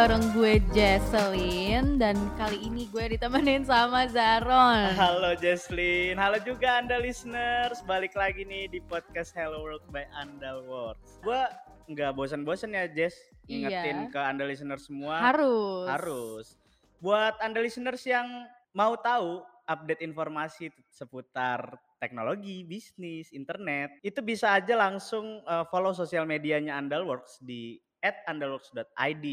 bareng gue Jesselyn dan kali ini gue ditemenin sama Zaron. Halo Jesslyn, halo juga Anda listeners. Balik lagi nih di podcast Hello World by Andal Words. Gue nggak bosan-bosan ya Jess ngingetin Iya. ke Anda listeners semua. Harus. Harus. Buat Anda listeners yang mau tahu update informasi seputar teknologi, bisnis, internet, itu bisa aja langsung uh, follow sosial medianya Andalworks di @andalworks.id.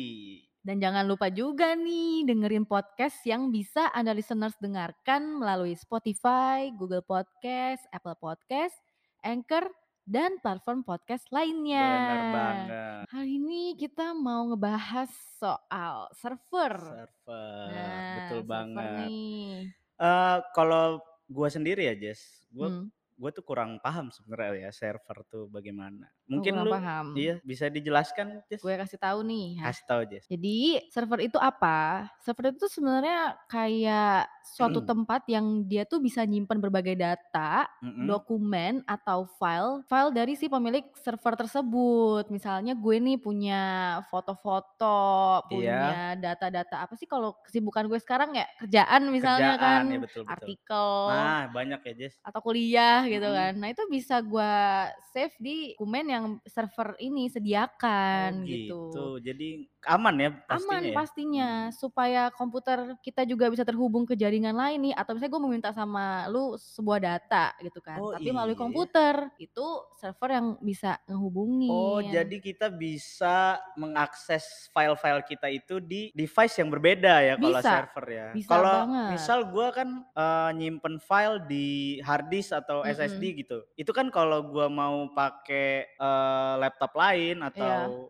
Dan jangan lupa juga nih dengerin podcast yang bisa Anda listeners dengarkan melalui Spotify, Google Podcast, Apple Podcast, Anchor, dan platform podcast lainnya. Bener banget. Hari ini kita mau ngebahas soal server. Server, Nah, betul server banget. nih. Eh kalau gua sendiri ya Jess, gua Hmm. Gua tuh kurang paham sebenarnya ya server tuh bagaimana. Oh, Mungkin kurang lu paham. iya bisa dijelaskan Jess? Gue kasih tahu nih. Kasih tahu Jess. Jadi server itu apa? Server itu sebenarnya kayak suatu Hmm. tempat yang dia tuh bisa nyimpan berbagai data, Mm-mm. dokumen atau file, file dari si pemilik server tersebut. Misalnya gue nih punya foto-foto, Iya. punya data-data apa sih kalau kesibukan gue sekarang ya kerjaan misalnya Kerjaan kan, ya betul betul. artikel Nah banyak ya Jess. atau kuliah gitu Mm-mm. kan. Nah itu bisa gua save di dokumen yang server ini Oh sediakan gitu. gitu. Jadi aman ya pastinya Aman ya. pastinya Hmm. supaya komputer kita juga bisa terhubung ke jaringan lain nih atau misalnya gue meminta sama lu sebuah data gitu kan. Oh Tapi melalui iya ya. komputer itu server yang bisa ngehubungin. Oh jadi kita bisa mengakses file-file kita itu di device yang berbeda ya kalau server ya. bisa Kalau misal gua kan eh, nyimpen file di hard disk atau Mm-mm. SSD gitu. Itu kan kalau gua mau pakai eh, laptop lain atau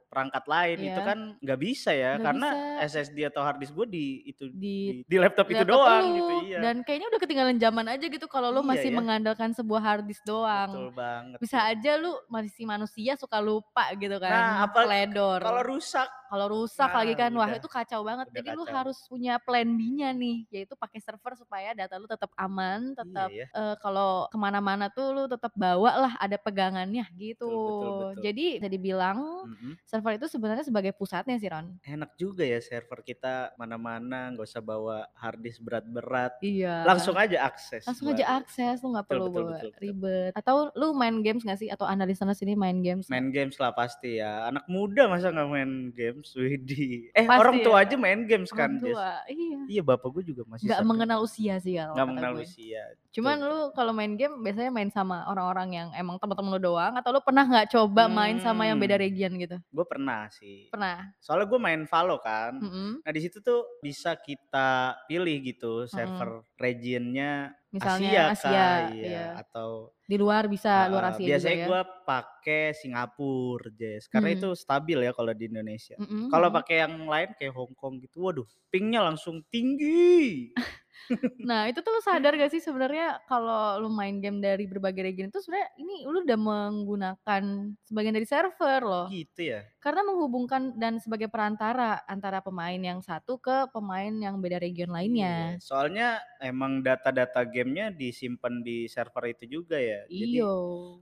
perangkat lain itu Iya. kan nggak bisa ya Nggak karena bisa. SSD atau hard disk gue di itu Di di, di laptop itu laptop doang lu gitu iya. dan kayaknya udah ketinggalan zaman aja gitu kalau lu Iya masih ya. mengandalkan sebuah hard disk doang. Betul banget. Bisa aja lu masih manusia suka lupa gitu Nah, kan, apa teledor. kalau rusak Kalau rusak lagi Nah, kan, wah udah. itu kacau banget. Jadi lu kacau. harus punya plan B-nya nih, yaitu pakai server supaya data lu tetap aman, tetap Iya ya. eh, kalau ke mana-mana tuh lu tetap bawa lah ada pegangannya gitu. Betul betul betul. Jadi bisa dibilang Mm-mm. server itu sebenarnya sebagai pusatnya sih Ron. Enak juga ya server kita mana-mana nggak usah bawa hard disk berat-berat. Iya. Langsung aja akses. Langsung buat- aja akses, lu nggak Betul, perlu betul, betul, betul. ribet. Atau lu main games gak sih? Atau analis sini main games? nggak? Main games lah pasti ya. Anak muda masa nggak main games? Widih. Eh Pasti orang tua ya. aja main games kan, Orang tua, iya. Iya bapak gue juga masih Nggak mengenal usia sih kalau Nggak mengenal gue. usia. Cuman Betul, lu kalau main game biasanya main sama orang-orang yang emang temen-temen lu doang atau lu pernah nggak coba main sama yang beda Hmm. region gitu? Gue pernah sih. Pernah. Soalnya gue main Valo kan. Mm-mm. Nah di situ tuh bisa kita pilih gitu server regionnya Misalnya Asia, Asia, kah, iya. iya. atau Di luar bisa luar uh, Asia biasanya juga ya. gue pakai Singapura, Jess, karena Hmm. itu stabil ya kalau di Indonesia. Mm-mm, Kalau mm-mm. pakai yang lain kayak Hong Kong gitu, waduh, pingnya langsung tinggi. Nah, itu tuh lu sadar gak sih sebenarnya kalau lu main game dari berbagai region itu sebenarnya ini lu udah menggunakan sebagian dari server loh. Gitu ya. Karena menghubungkan dan sebagai perantara antara pemain yang satu ke pemain yang beda region lainnya. Iya, Soalnya emang data-data gamenya disimpan di server itu juga ya. Jadi Iyo.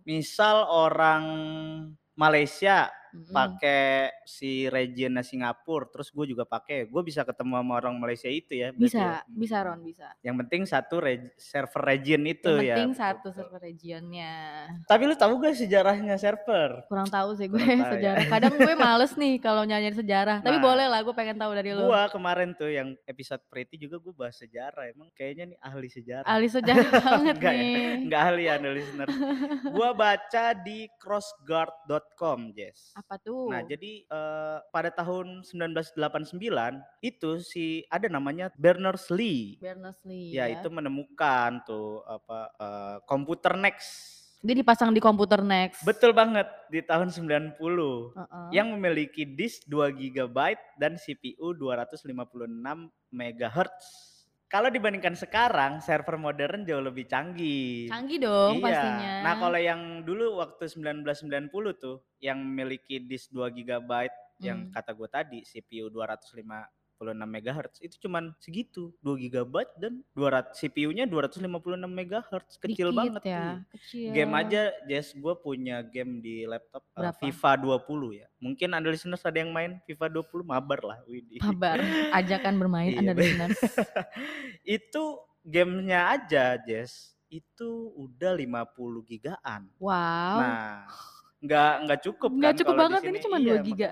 misal orang Malaysia Mm-mm. pakai si regionnya Singapura, terus gue juga pakai, gue bisa ketemu sama orang Malaysia itu ya. Bisa, ya. bisa Ron, bisa. Yang penting satu reg- server region itu Yang ya. penting betul, satu betul. server regionnya. Tapi lu tahu gak sejarahnya server? Kurang tahu sih gue Kurang ya. sejarah. Kadang gue males nih kalau nyanyi sejarah. Tapi Nah, boleh lah, gue pengen tahu dari lu. Gua kemarin tuh yang episode Pretty juga gue bahas sejarah. Emang kayaknya nih ahli sejarah. Ahli sejarah banget Enggak ya, nih. enggak ahli ya listener. Gua baca di crossguard.com, Jess. Apa tuh? Nah, jadi eh, pada tahun 1989 itu si ada namanya Berners-Lee. Berners-Lee Ya, ya. itu menemukan tuh apa eh, komputer Next. Dia dipasang di komputer next. Betul banget di tahun 90 Heeh. yang memiliki disk 2 GB dan CPU 256 MHz. Kalau dibandingkan sekarang, server modern jauh lebih canggih. Canggih dong Iya. pastinya. Nah, kalau yang dulu waktu 1990 tuh yang memiliki disk 2 GB yang Hmm. kata gue tadi CPU 205 MHz itu cuman segitu 2 gigabyte dan 200 CPU-nya 256 MHz kecil Dikit banget ya, kecil. Game aja Jess gue punya game di laptop, Berapa? FIFA 20 ya. Mungkin Anda listeners ada yang main FIFA 20 mabar lah, widih. Mabar, ajakan bermain Iya, Anda listeners. itu game-nya aja Jess, itu udah 50 gigaan. Wow. Nah, nggak nggak cukup Nggak kan cukup banget, sini ini cuman iya 2 giga.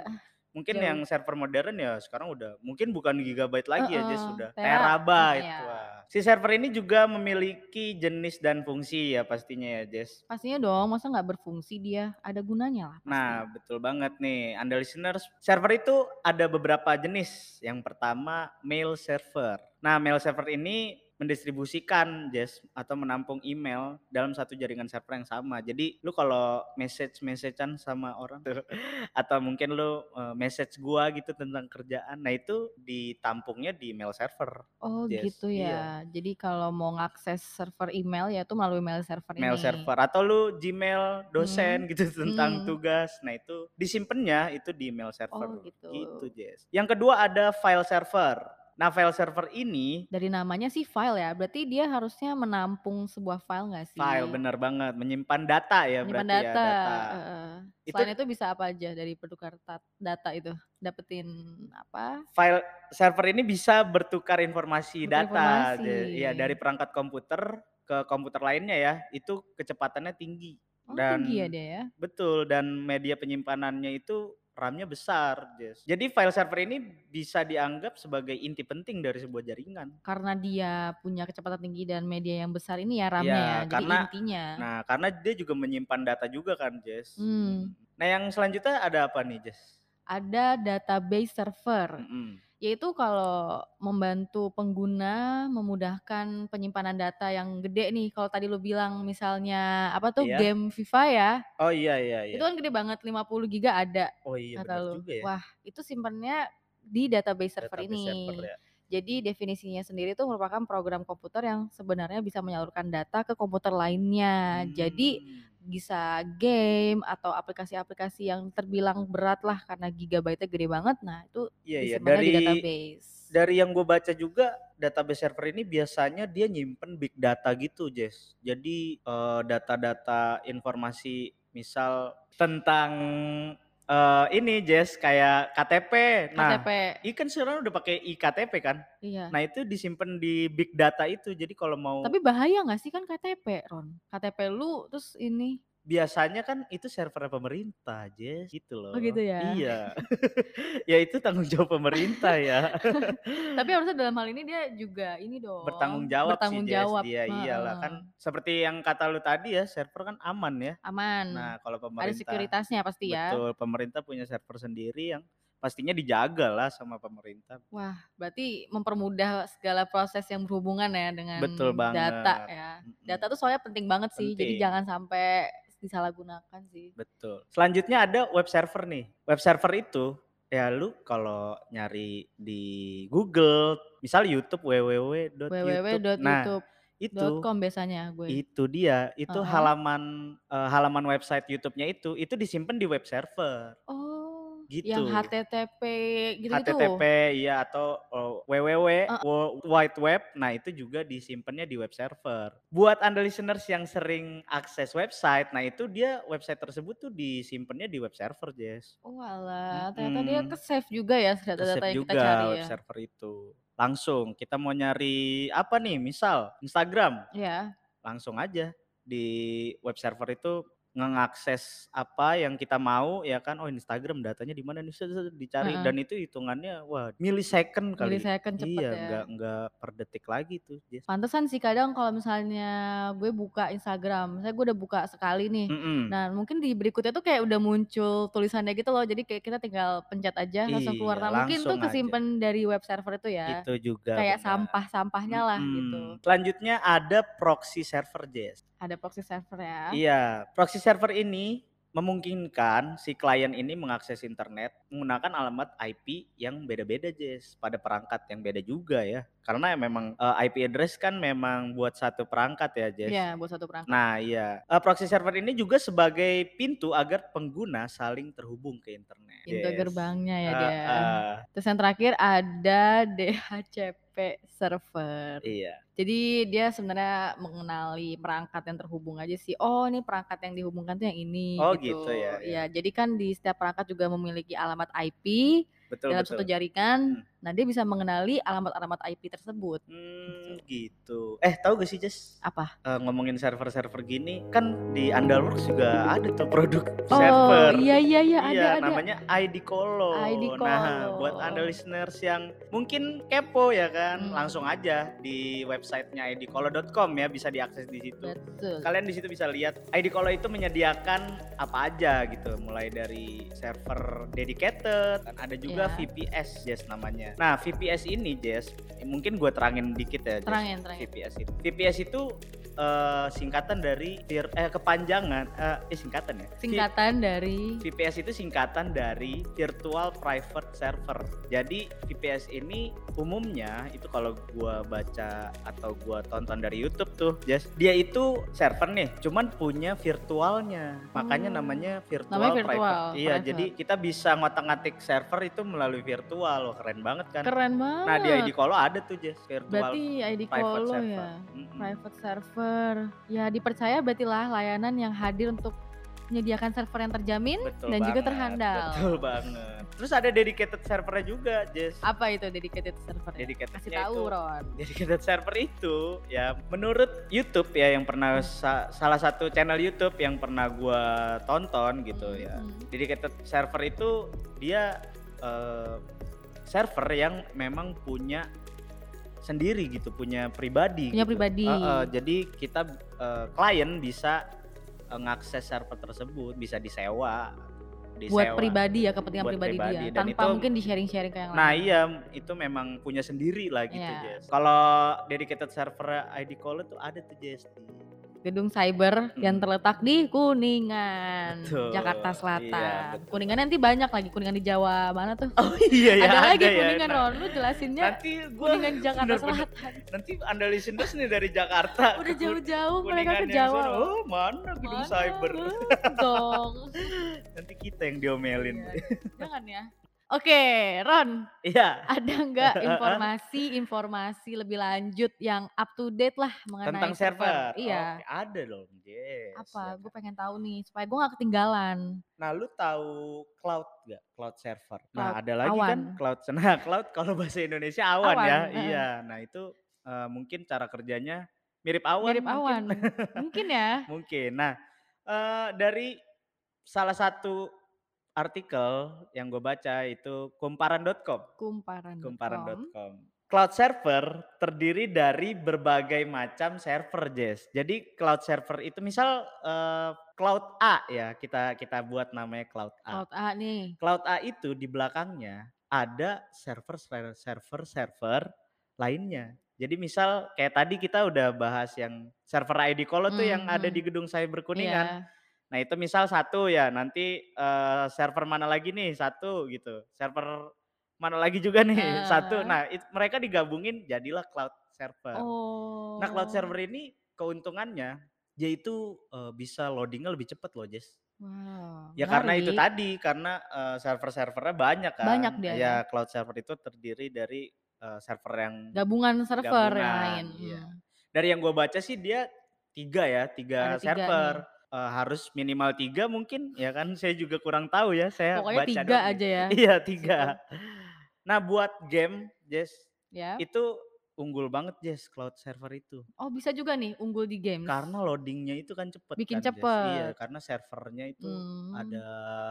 Mungkin Jauh. yang server modern ya sekarang udah mungkin bukan gigabyte lagi ya Jess, Heeh, udah tera, terabyte. iya. Wah, si server ini juga memiliki jenis dan fungsi ya pastinya ya Jess. Pastinya dong, masa nggak berfungsi dia, ada gunanya lah pasti. Nah, betul banget nih, Anda listeners. Server itu ada beberapa jenis. Yang pertama, mail server. Nah, mail server ini mendistribusikan Jess atau menampung email dalam satu jaringan server yang sama. Jadi lu kalau message-messagean sama orang tuh atau mungkin lu eh, message gua gitu tentang kerjaan, nah itu ditampungnya di mail server. Oh Jess. gitu Iya. ya. Jadi kalau mau ngakses server email ya itu melalui mail server mail ini. server atau lu Gmail dosen Hmm, gitu tentang hmm. tugas. Nah, itu disimpannya itu di mail server. Oh gitu. Gitu, Jess. Yang kedua ada file server. Nah, file server ini Dari namanya sih file ya, berarti dia harusnya menampung sebuah file nggak sih? file bener banget, menyimpan data ya Menyimpan berarti data. ya, data. Itu Selain itu bisa apa aja dari bertukar tat- data itu? Dapetin apa? file server ini bisa bertukar informasi Bertukar data. informasi. Iya, dari perangkat komputer ke komputer lainnya ya. Itu kecepatannya tinggi. Oh Dan tinggi ya dia ya. Betul, dan media penyimpanannya itu RAM-nya besar, Jess. Jadi file server ini bisa dianggap sebagai inti penting dari sebuah jaringan. Karena dia punya kecepatan tinggi dan media yang besar ini ya RAM-nya Iya, ya. Jadi karena intinya. nah karena dia juga menyimpan data juga kan, Jess. Hmm. Nah, yang selanjutnya ada apa nih, Jess? Ada database server. Mm-mm. Yaitu kalau membantu pengguna memudahkan penyimpanan data yang gede nih. Kalau tadi lu bilang misalnya apa tuh Iya. game FIFA ya. Oh iya iya iya. Itu kan gede banget 50 giga ada oh iya benar juga ya. Wah, itu simpannya di database server Database ini. server ya. Jadi definisinya sendiri itu merupakan program komputer yang sebenarnya bisa menyalurkan data ke komputer lainnya. Jadi Hmm. bisa game atau aplikasi-aplikasi yang terbilang berat lah karena gigabyte-nya gede banget. Nah, itu Iya iya disimpannya di dari database. dari yang gue baca juga database server ini biasanya dia nyimpen big data gitu, Jess. Jadi eh, data-data informasi misal tentang eh, ini, Jess, kayak KTP. Nah, KTP. ikan sekarang udah pakai iktp kan. Iya. Nah itu disimpan di big data itu. Jadi kalau mau Tapi bahaya nggak sih kan KTP, Ron? KTP lu terus ini. Biasanya kan itu server pemerintah, Jess, gitu loh. Oh gitu ya. Iya. ya itu tanggung jawab pemerintah ya. Tapi harusnya dalam hal ini dia juga ini dong. bertanggung jawab bertanggung sih Jess jawab. dia iyalah kan seperti yang kata lu tadi ya server kan aman ya Aman. nah kalau Ada pemerintah sekuritasnya pasti ya. betul pemerintah punya server sendiri yang pastinya dijaga lah sama pemerintah Wah, berarti mempermudah segala proses yang berhubungan ya dengan Betul data ya. Data tuh soalnya penting banget sih. Jadi Penting. jangan sampai disalahgunakan sih. betul selanjutnya ada web server nih web server itu ya lu kalau nyari di Google misal YouTube www.youtube nah www.youtube.com itu biasanya gue. itu dia itu Heeh. halaman eh, halaman website YouTube-nya itu itu disimpan di web server Oh, Gitu. yang HTTP gitu itu. HTTP ya atau oh, www World Wide Web. Nah, itu juga disimpannya di web server. Buat Anda listeners yang sering akses website, nah itu dia website tersebut tuh disimpannya di web server, Jess. Oh alah, ternyata dia Mm-mm. ke save juga ya data-data yang juga kita cari web ya. server itu. Langsung kita mau nyari apa nih? Misal Instagram, Ya. langsung aja di web server itu ngakses apa yang kita mau ya kan oh Instagram datanya di mana nih dicari Heeh. dan itu hitungannya wah millisecond kali Millisecond cepet iya ya. nggak nggak per detik lagi tuh Jess. Pantesan sih kadang kalau misalnya gue buka Instagram, misalnya gue udah buka sekali nih. Mm-mm. Nah, mungkin di berikutnya tuh kayak udah muncul tulisannya gitu loh. Jadi kayak kita tinggal pencet aja langsung keluar. Iya, Nah, mungkin tuh aja. kesimpan dari web server itu ya. itu juga Kayak sampah-sampahnya lah gitu. Mm-mm. selanjutnya ada proxy server Jess Ada proxy server ya. iya proxy server ini memungkinkan si klien ini mengakses internet menggunakan alamat IP yang beda-beda, Jess, pada perangkat yang beda juga ya. Karena memang, eee, IP address kan memang buat satu perangkat ya, Jess. Iya, buat satu perangkat. Nah iya, eee, proxy server ini juga sebagai pintu agar pengguna saling terhubung ke internet, Pintu Jess. gerbangnya ya dia. Heeh. Terus yang terakhir ada DHCP server. Iya. Jadi dia sebenarnya mengenali perangkat yang terhubung aja sih, oh ini perangkat yang dihubungkan tuh yang ini Oh gitu. gitu ya, ya. Iya, jadi kan di setiap perangkat juga memiliki alamat IP Betul dalam betul. satu jaringan. Mhm. Nah, dia bisa mengenali alamat-alamat IP tersebut. Mmm, gitu. Eh, tahu gak sih, Jess? Apa? Eee, ngomongin server-server gini, kan di Andalworks juga ada tuh produk Oh, server. iya iya iya, ada Iya, ada. namanya ID Colo. ID Nah, buat Colo. Anda listeners yang mungkin kepo ya kan, Hmm. langsung aja di websitenya idcolo.com ya, bisa diakses di situ. Betul. Kalian di situ bisa lihat ID Colo itu menyediakan apa aja gitu, mulai dari server dedicated, dan ada juga Iya. VPS, Jess namanya. Nah, VPS ini, Jess, mungkin gue terangin dikit ya, Jess. Terangin, terangin. VPS itu. VPS itu eh, singkatan dari eh kepanjangan eh, eh singkatan ya. Singkatan dari VPS itu singkatan dari Virtual Private Server. Jadi VPS ini umumnya itu kalau gua baca atau gua tonton dari YouTube tuh, Jas, dia itu server nih, cuman punya virtualnya. Makanya Oh. namanya virtual, Namanya virtual, private. Iya, private. jadi kita bisa ngotak-ngatik server itu melalui virtual. Wah, keren banget kan? keren banget. Nah, di ID Colo ada tuh, Jas, virtual Berarti ID private Colo server. ya. Mm-mm. Private server. Ya dipercaya berarti lah layanan yang hadir untuk menyediakan server yang terjamin Betul dan juga banget, terhandal. Betul banget. Terus ada dedicated servernya juga, Jess. Apa itu dedicated server? Dedicated Kasih tahu, Ron. dedicated server itu ya menurut YouTube ya yang pernah sa- salah satu channel YouTube yang pernah gua tonton gitu ya. Hmm. Dedicated server itu dia eh, server yang memang punya sendiri gitu, punya pribadi. Punya gitu. pribadi. Eh, eh, jadi kita eh, klien bisa eh, ngakses server tersebut, bisa disewa, Buat disewa. pribadi ya kepentingan Buat pribadi, pribadi, dia. dan Tanpa itu- mungkin di sharing-sharing ke yang Nah lain. iya itu memang punya sendiri lah gitu Iya. Jess. Kalau dedicated server ID Call itu ada tuh Jess Gedung cyber yang terletak di Kuningan, Betul, Jakarta iya, Selatan. betul. Kuningan nanti banyak lagi Kuningan di Jawa mana tuh? Oh iya ya ada, lagi ya. Kuningan Nah, Ron, lu jelasinnya Nanti gua Kuningan Jakarta bener-bener- Selatan. Nanti anda listeners nih dari Jakarta. Udah jauh-jauh mereka ke Jawa. Oh mana gedung Mana? cyber. Dong. Nanti kita yang diomelin. Iya. Jangan ya. Oke, Ron, Iya. ada nggak informasi-informasi lebih lanjut yang up to date lah mengenai Tentang server. Iya. Oke, ada dong, Jess. Apa? ya Gue kan. pengen tahu nih supaya gue nggak ketinggalan. Nah, lu tahu cloud gak? Cloud server. Cloud, nah, ada lagi kan awan. cloud. Nah, cloud kalau bahasa Indonesia awan, Awan, ya. heeh. Iya. Nah, itu eh, mungkin cara kerjanya mirip awan. Mirip mungkin. awan. Mungkin ya. mungkin. Nah, eh, dari salah satu artikel yang gue baca itu kumparan.com. Kumparan. Kumparan.com. Cloud server terdiri dari berbagai macam server, Jess. Jadi cloud server itu misal eh, cloud A ya, kita kita buat namanya cloud A. Cloud A nih. Cloud A itu di belakangnya ada server server server lainnya. Jadi misal kayak tadi kita udah bahas yang server ID Colo tuh yang ada di gedung Cyber Kuningan. Iya. Nah itu misal satu ya, nanti eh, server mana lagi nih satu gitu, server mana lagi juga nih satu. Heeh. Nah it- mereka digabungin jadilah cloud server. Oh. Nah cloud server ini keuntungannya yaitu eh, bisa loadingnya lebih cepat loh Jess. Wow. Ya karena itu tadi karena eh, server-servernya banyak kan. Banyak dia Ya ya. cloud server itu terdiri dari eh, server yang Gabungan server yang Gabungan, lain. iya. Hmm. dari yang gue baca sih dia tiga ya tiga Ada tiga server Eh, harus minimal tiga mungkin ya kan saya juga kurang tahu ya saya Pokoknya baca tiga doang nih. aja ya. iya tiga nah buat game Jess Ya. itu unggul banget Jess cloud server itu Oh bisa juga nih unggul di games. karena loadingnya itu kan cepet Bikin kan Jess. iya cepet. karena servernya itu Hmm. ada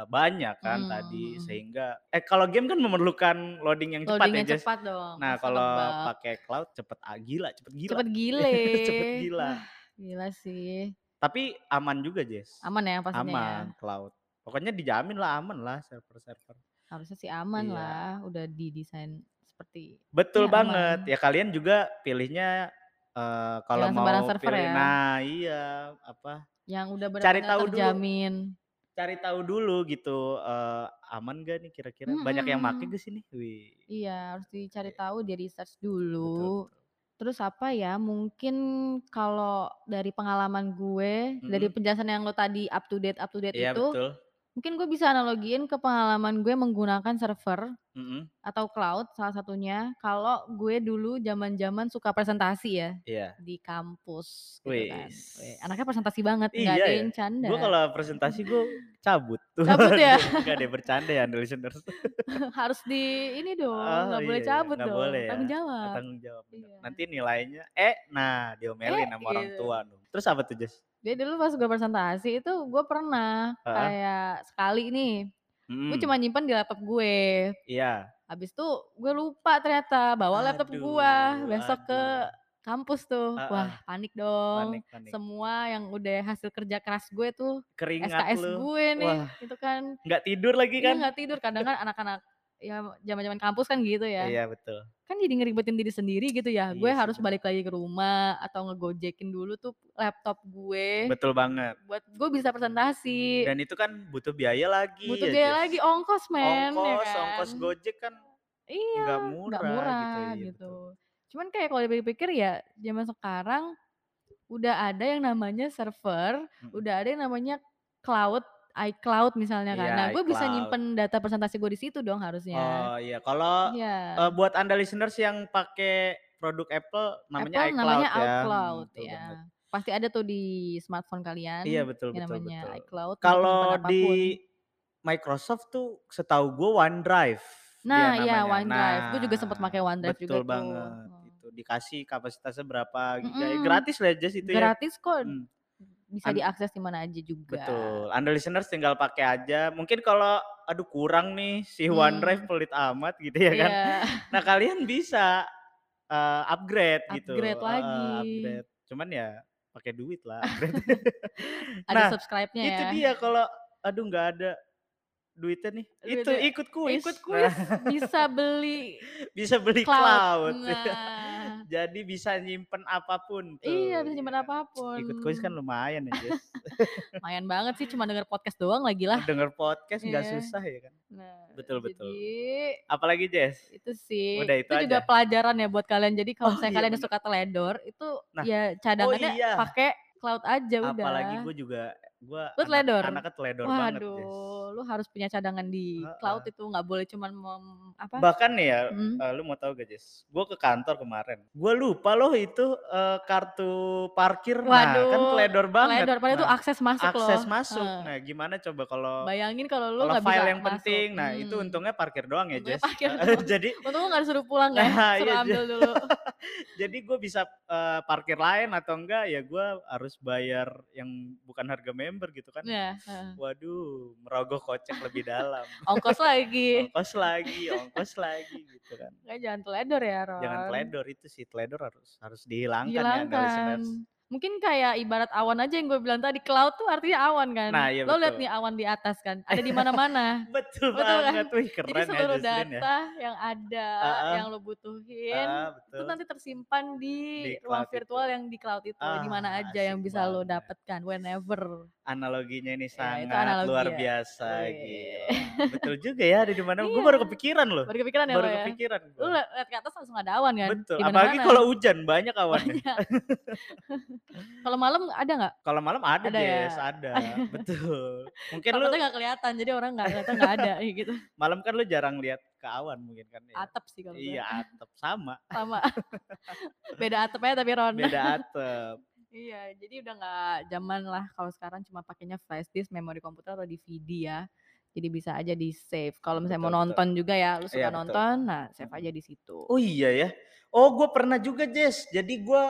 banyak kan Hmm, tadi sehingga eh kalau game kan memerlukan loading yang cepat ya Jess cepat dong. nah kalau pakai cloud cepet ah, gila cepet gila cepet gile. cepet gila Wah, Gila sih. Tapi aman juga Jess Aman ya pastinya ya. aman cloud pokoknya dijamin lah aman lah server-server Harusnya sih aman Iya. lah. Udah didesain seperti betul Iya, banget aman. ya kalian juga pilihnya eh, kalau Jangan mau server pilih ya. nah iya apa yang udah Cari benar-benar tahu dulu. terjamin. cari tahu dulu gitu, eee, aman nggak nih kira-kira, banyak yang make nggak sih nih? Wih. Iya, harus dicari Iya. tahu, di-research Betul dulu. betul. Terus apa ya, mungkin kalau dari pengalaman gue, dari Mhm. penjelasan yang lo tadi up to date up to date Iya itu, betul. Mungkin gue bisa analogiin ke pengalaman gue menggunakan server Mhm. atau cloud salah satunya, kalau gue dulu zaman-zaman suka presentasi ya, Iya. di kampus gitu kan. Anaknya presentasi banget, nggak Iya ada ya? yang Gue canda. kalau presentasi gue cabut. Cabut ya? Enggak deh bercanda ya listeners. Harus di ini dong, Oh, nggak boleh iya iya, cabut nggak dong, boleh ya? tanggung Oh, jawab. tanggung jawab. Iya. Nanti nilainya, "Eh!" Nah, "Eh!" diomelin sama orang Gitu. tua. Terus apa tuh, Jas? Jadi dulu pas gue presentasi itu, gue pernah Heeh. kayak sekali nih, gue Mhm. cuma nyimpen di laptop gue. Iya. Habis itu gue lupa ternyata bawa laptop gue, Aduh besok ke aduh. kampus tuh. Heeh. Wah, panik dong, Panik panik. semua yang udah hasil kerja keras gue tuh, Keringat SKS lu, gue nih, wah. itu kan. Nggak tidur lagi Iya, kan? nggak tidur, kadang kan anak-anak ya zaman-zaman kampus kan gitu ya. Iya, betul. Kan jadi ngeribetin diri sendiri gitu ya, gue Iya sih, harus balik lagi ke rumah atau nge-Gojek-in dulu tuh laptop gue, Betul banget. buat gue bisa presentasi. Dan itu kan butuh biaya lagi Butuh ya, biaya Jas. lagi, ongkos men, ya Ongkos kan? ongkos Gojek kan Iya, nggak murah gitu, murah iya gitu. betul. Cuman kayak kalau dipikir-pikir ya, zaman sekarang udah ada yang namanya server, Mhm. udah ada yang namanya cloud, iCloud misalnya kan. Nah, Iya, gue bisa nyimpen data presentasi gue di situ dong harusnya. Oh, iya. Kalau, Iya. eee, buat anda listeners yang pakai produk Apple namanya Apple iCloud namanya ya, iCloud, betul banget. iya. Pasti ada tuh di smartphone Iya, kalian, betul yang betul namanya betul. iCloud Kalau di. Microsoft tuh setahu gue OneDrive Nah, iya. OneDrive, Nah, gue juga sempet pakai OneDrive juga betul tuh, banget, heeh. itu dikasih kapasitasnya berapa giga, ya Mhm. gratis lah Jas itu ya. Gratis kok, Mmm. Bisa An diakses di mana aja juga. Betul, anda listeners tinggal pakai aja. Mungkin kalau, aduh kurang nih si OneDrive Mmm. pelit amat gitu ya kan. Iya. Nah, kalian bisa, eee, upgrade gitu, Upgrade lagi. upgrade. Cuman ya pakai duit lah upgrade. Ada Nah, subscribe-nya itu ya. dia kalau aduh nggak ada duitnya nih, itu Duitnya ikut kuis. ikut Nah, kuis, bisa beli bisa beli cloud, cloud. nah. Jadi bisa nyimpen apa pun Iya, tuh, bisa iya nyimpen kan. apa pun. Ikut kuis kan lumayan ya, Jas. Lumayan banget sih, cuma denger podcast doang lagilah. Denger podcast nggak Iya. susah ya kan. Nah, Betul betul. jadi Apalagi, Jas? itu sih, Udah itu itu juga aja? pelajaran ya buat kalian. Jadi kalau Oh, misalnya iya kalian bener. suka teledor, itu Nah ya oh cadangannya iya. pakai cloud aja Apalagi udah. gue juga, gue Lu anak teledor? anaknya teledor banget, Jas. Waduh, lu harus punya cadangan di cloud Heeh. itu, nggak boleh cuman mem apa Bahkan nih ya, mhm. eee, lu mau tahu gak, Jas? Gue ke kantor kemarin, gue lupa loh itu, eee, kartu parkir. Nah, kan Waduh, teledor banget. teledor, padahal itu Nah, akses masuk loh, akses masuk. heeh. Nah, gimana coba kalau Bayangin kalau lu nggak bisa file yang masuk, penting, nah itu mmm. untungnya parkir doang ya, Untungnya Jas. parkir doang. jadi Untung nggak disuruh pulang ya, nah, suruh iya ambil dulu. jadi gue bisa, eee, parkir lain atau enggak ya gue harus bayar yang bukan harga member gitu kan. Iya, heeh. Waduh, merogoh kocek lebih dalam. Ongkos lagi. Ongkos lagi ongkos lagi gitu kan. Makanya jangan teledor ya, Jangan Ron. teledor, itu sih, teledor harus harus dihilangkan ya Dihilangkan. listeners. Mungkin kayak ibarat awan aja yang gue bilang tadi, cloud tuh artinya awan kan. Nah, iya Lo lihat nih awan di atas kan, ada di mana-mana. Betul Betul kan? banget, wih Jadi keren ya seluruh ya. data yang ada, Heeh. yang lo butuhin, Heeh, itu nanti tersimpan di Di ruang cloud itu. virtual yang di cloud itu, di mana Ah, aja yang bisa lo banget. dapatkan, whenever. Analoginya ini Ya, sangat analogi luar ya. biasa, Wih. gila. Betul juga ya, ada di mana gue Iya. baru kepikiran loh. Baru kepikiran ya Baru lo ya? kepikiran liat liat ke atas langsung ada awan kan, Betul, apalagi kalau hujan banyak awannya. Banyak. Kalau malam ada nggak? Kalau malam ada, Ada ya? Jas, ada, betul. Mungkin lu Takutnya nggak kelihatan, jadi orang nggak ternyata nggak ada, gitu. malam kan lu jarang lihat ke awan mungkin kan ya? Atap sih kalau. Iya, atap, sama. Sama. Beda atap aja tapi Ron. Beda atap. Iya, jadi udah nggak zaman lah kalau sekarang cuma pakainya flash disk, memori komputer atau DVD ya. Jadi bisa aja di-save. Kalau misalnya mau Betul betul. nonton juga ya, lu Iya, suka betul. nonton, nah save aja di situ. Oh iya ya? Oh gue pernah juga, Jas. Jadi gue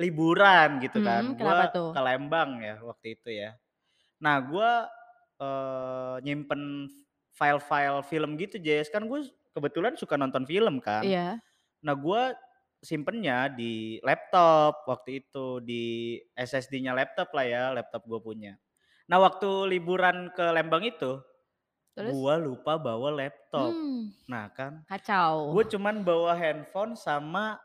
liburan gitu kan, Mhm, gue kenapa tuh? ke Lembang ya waktu itu ya. Nah gue, eee, nyimpen file-file film gitu, Jas. Kan gue kebetulan suka nonton film kan. Iya. Nah gue simpennya di laptop waktu itu, di SSD-nya laptop lah ya, laptop gue punya. Nah waktu liburan ke Lembang itu, Terus? gue lupa bawa laptop. Mmm. Nah kan, Kacau. gue cuman bawa handphone sama,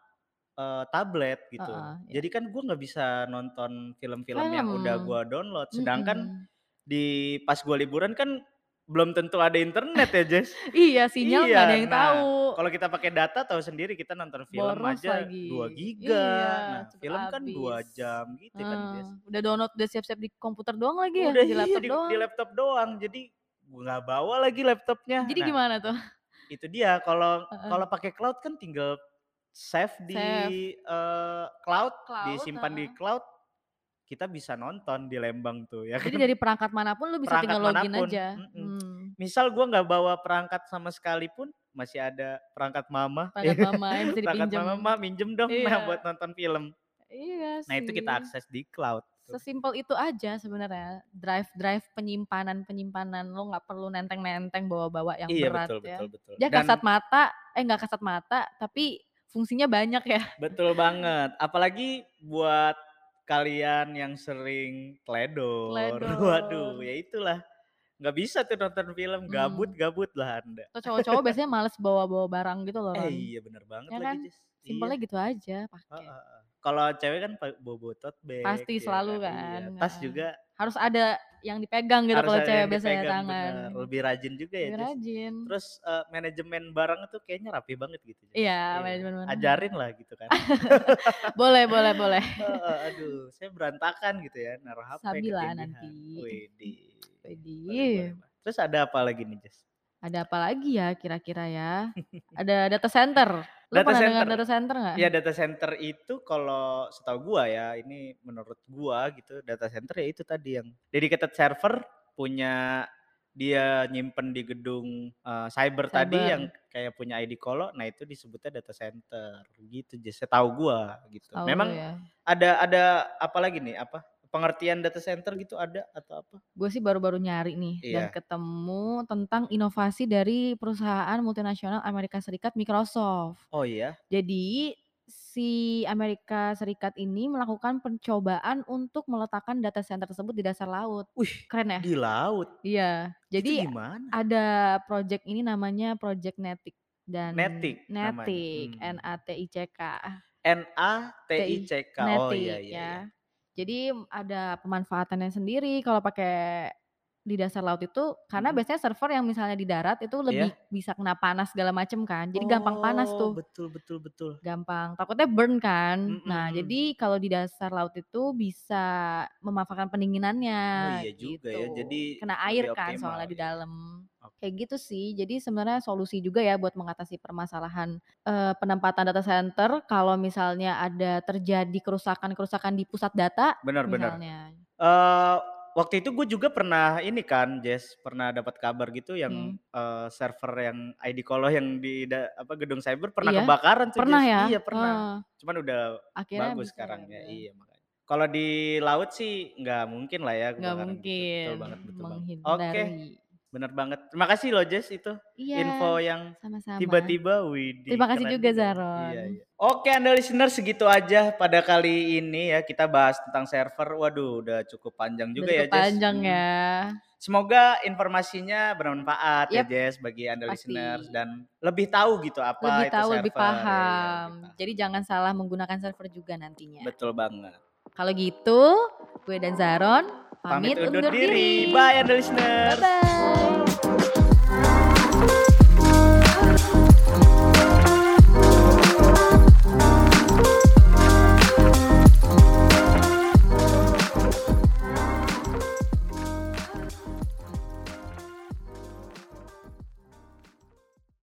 eee, tablet gitu. Heeh, iya. Jadi kan gue nggak bisa nonton film-film yang udah gue download, sedangkan Mhm. di pas gua liburan kan belum tentu ada internet ya, Jess. Iya, sinyal nggak ada Iya, yang nah tahu. kalau kita pakai data tahu sendiri kita nonton film Boros aja lagi. 2 giga, Iya, nah film kan 2 habis. jam gitu kan, Heeh, Jess. udah download, udah siap-siap di komputer doang lagi ya, Udah di iya laptop di doang. di laptop doang, jadi gua nggak bawa lagi laptopnya. Jadi Nah, gimana tuh? itu dia kalau kalau pakai cloud kan tinggal save di, Save. eee, cloud, Cloud, disimpan di heeh. cloud, kita bisa nonton di Lembang tuh ya Jadi kan. dari perangkat mana pun lu bisa Perangkat tinggal login mana pun, aja? mhm. Mmm. Misal gua nggak bawa perangkat sama sekali pun, masih ada perangkat mama, Perangkat mama yang bisa perangkat mama, "Ma minjem dong, Iya. buat nonton film." Iya Nah itu kita sih. akses di cloud. Sesimpel itu aja sebenarnya, drive-drive penyimpanan-penyimpanan, lu nggak perlu nenteng-nenteng bawa-bawa yang Iya, berat betul ya. betul betul. Dia Dan kasat mata eh nggak kasat mata, tapi fungsinya banyak ya. Betul banget, apalagi buat kalian yang sering teledor, waduh Teledor. ya itulah, nggak bisa tuh nonton film, Mmm. gabut-gabutlah Anda. Atau cowok-cowok biasanya males bawa-bawa barang gitu loh, Eh, iya bener banget Ya lagi, kan? Jess. Simpelnya Iya. gitu aja pakai. heeh. Kalau cewek kan bawa-bawa tote bag Pasti ya selalu kan, kan, iya. Tas heeh. juga Harus ada yang dipegang gitu kalau cewek biasanya dipegang, tangan. bener. Lebih rajin juga ya, Lebih Jess. rajin. Terus, eee, manajemen barang tuh kayaknya rapi banget gitu. Iya, Iya, manajemen barang. ajarin lah gitu kan. Boleh boleh boleh. Heeh, aduh saya berantakan gitu ya, naruh HP ketindihan. nanti. Widih. boleh. Terus ada apa lagi nih, Jess? Ada apa lagi ya kira-kira ya? Ada data center. Lu Data pernah center. data center nggak? Ya data center itu kalau setahu gua ya, ini menurut gua gitu, data center ya itu tadi yang dedicated server punya dia nyimpen di gedung, eee, cyber tadi yang Cyber. kayak punya ID Kolo, nah itu disebutnya data center gitu, Jess, setahu gua gitu. Lu Memang ya. ada ada apa lagi nih, apa, pengertian data center gitu ada atau apa? Gue sih baru-baru nyari nih dan Iya. ketemu tentang inovasi dari perusahaan multinasional Amerika Serikat, Microsoft. Oh iya? Jadi si Amerika Serikat ini melakukan pencobaan untuk meletakkan data center tersebut di dasar laut. Wih, Keren ya? di laut? Iya. Jadi gimana? ada project ini namanya Project Netic dan Netic? Netic, Mmm. N-A-T-I-C-K. N-A-T-I-C-K. Oh iya Netic iya iya. ya. Jadi ada pemanfaatannya sendiri kalau pakai di dasar laut itu, karena Mhm. biasanya server yang misalnya di darat itu lebih Iya. bisa kena panas segala macem kan, jadi gampang panas Oh, tuh. betul betul betul. Gampang, takutnya burn kan. Mhm Nah, jadi kalau di dasar laut itu bisa memanfaatkan pendinginannya Oh iya juga ya, gitu. jadi Kena air kan optimal soalnya di ya. dalam. Oke. Kayak gitu sih, jadi sebenarnya solusi juga ya buat mengatasi permasalahan, eee, penempatan data center kalau misalnya ada terjadi kerusakan-kerusakan di pusat data bener. misalnya. Eee, waktu itu gue juga pernah ini kan, Jess, pernah dapat kabar gitu yang, Hmm. eee, server yang ID Kolo yang di da apa, gedung cyber pernah Iya? kebakaran tuh, Pernah Jess. ya? Iya pernah. Heeh. Cuman udah Akhirnya bagus sekarang ya, iya makanya. Kalau di laut sih nggak mungkin lah ya Nggak gitu. Betul mungkin banget betul banget. Oke. Bener banget. Terima kasih loh, Jess, itu Iya, info yang sama-sama. tiba-tiba, widih Terima kasih keren juga ya. Zaron. Iya iya. Oke Anda listener segitu aja pada kali ini ya, kita bahas tentang server. Waduh udah cukup panjang Udah juga ya, cukup Jess. panjang Mhm. ya. Semoga informasinya bermanfaat ya, Yap, Jess, bagi Anda pasti. listeners dan lebih tahu gitu apa Lebih itu tahu, server. lebih Iya lebih paham. paham. Jadi jangan salah menggunakan server juga nantinya. Betul banget. Kalau gitu, gue dan Zaron pamit, pamit undur, undur diri. diri. Bye, and listeners. Bye. -bye.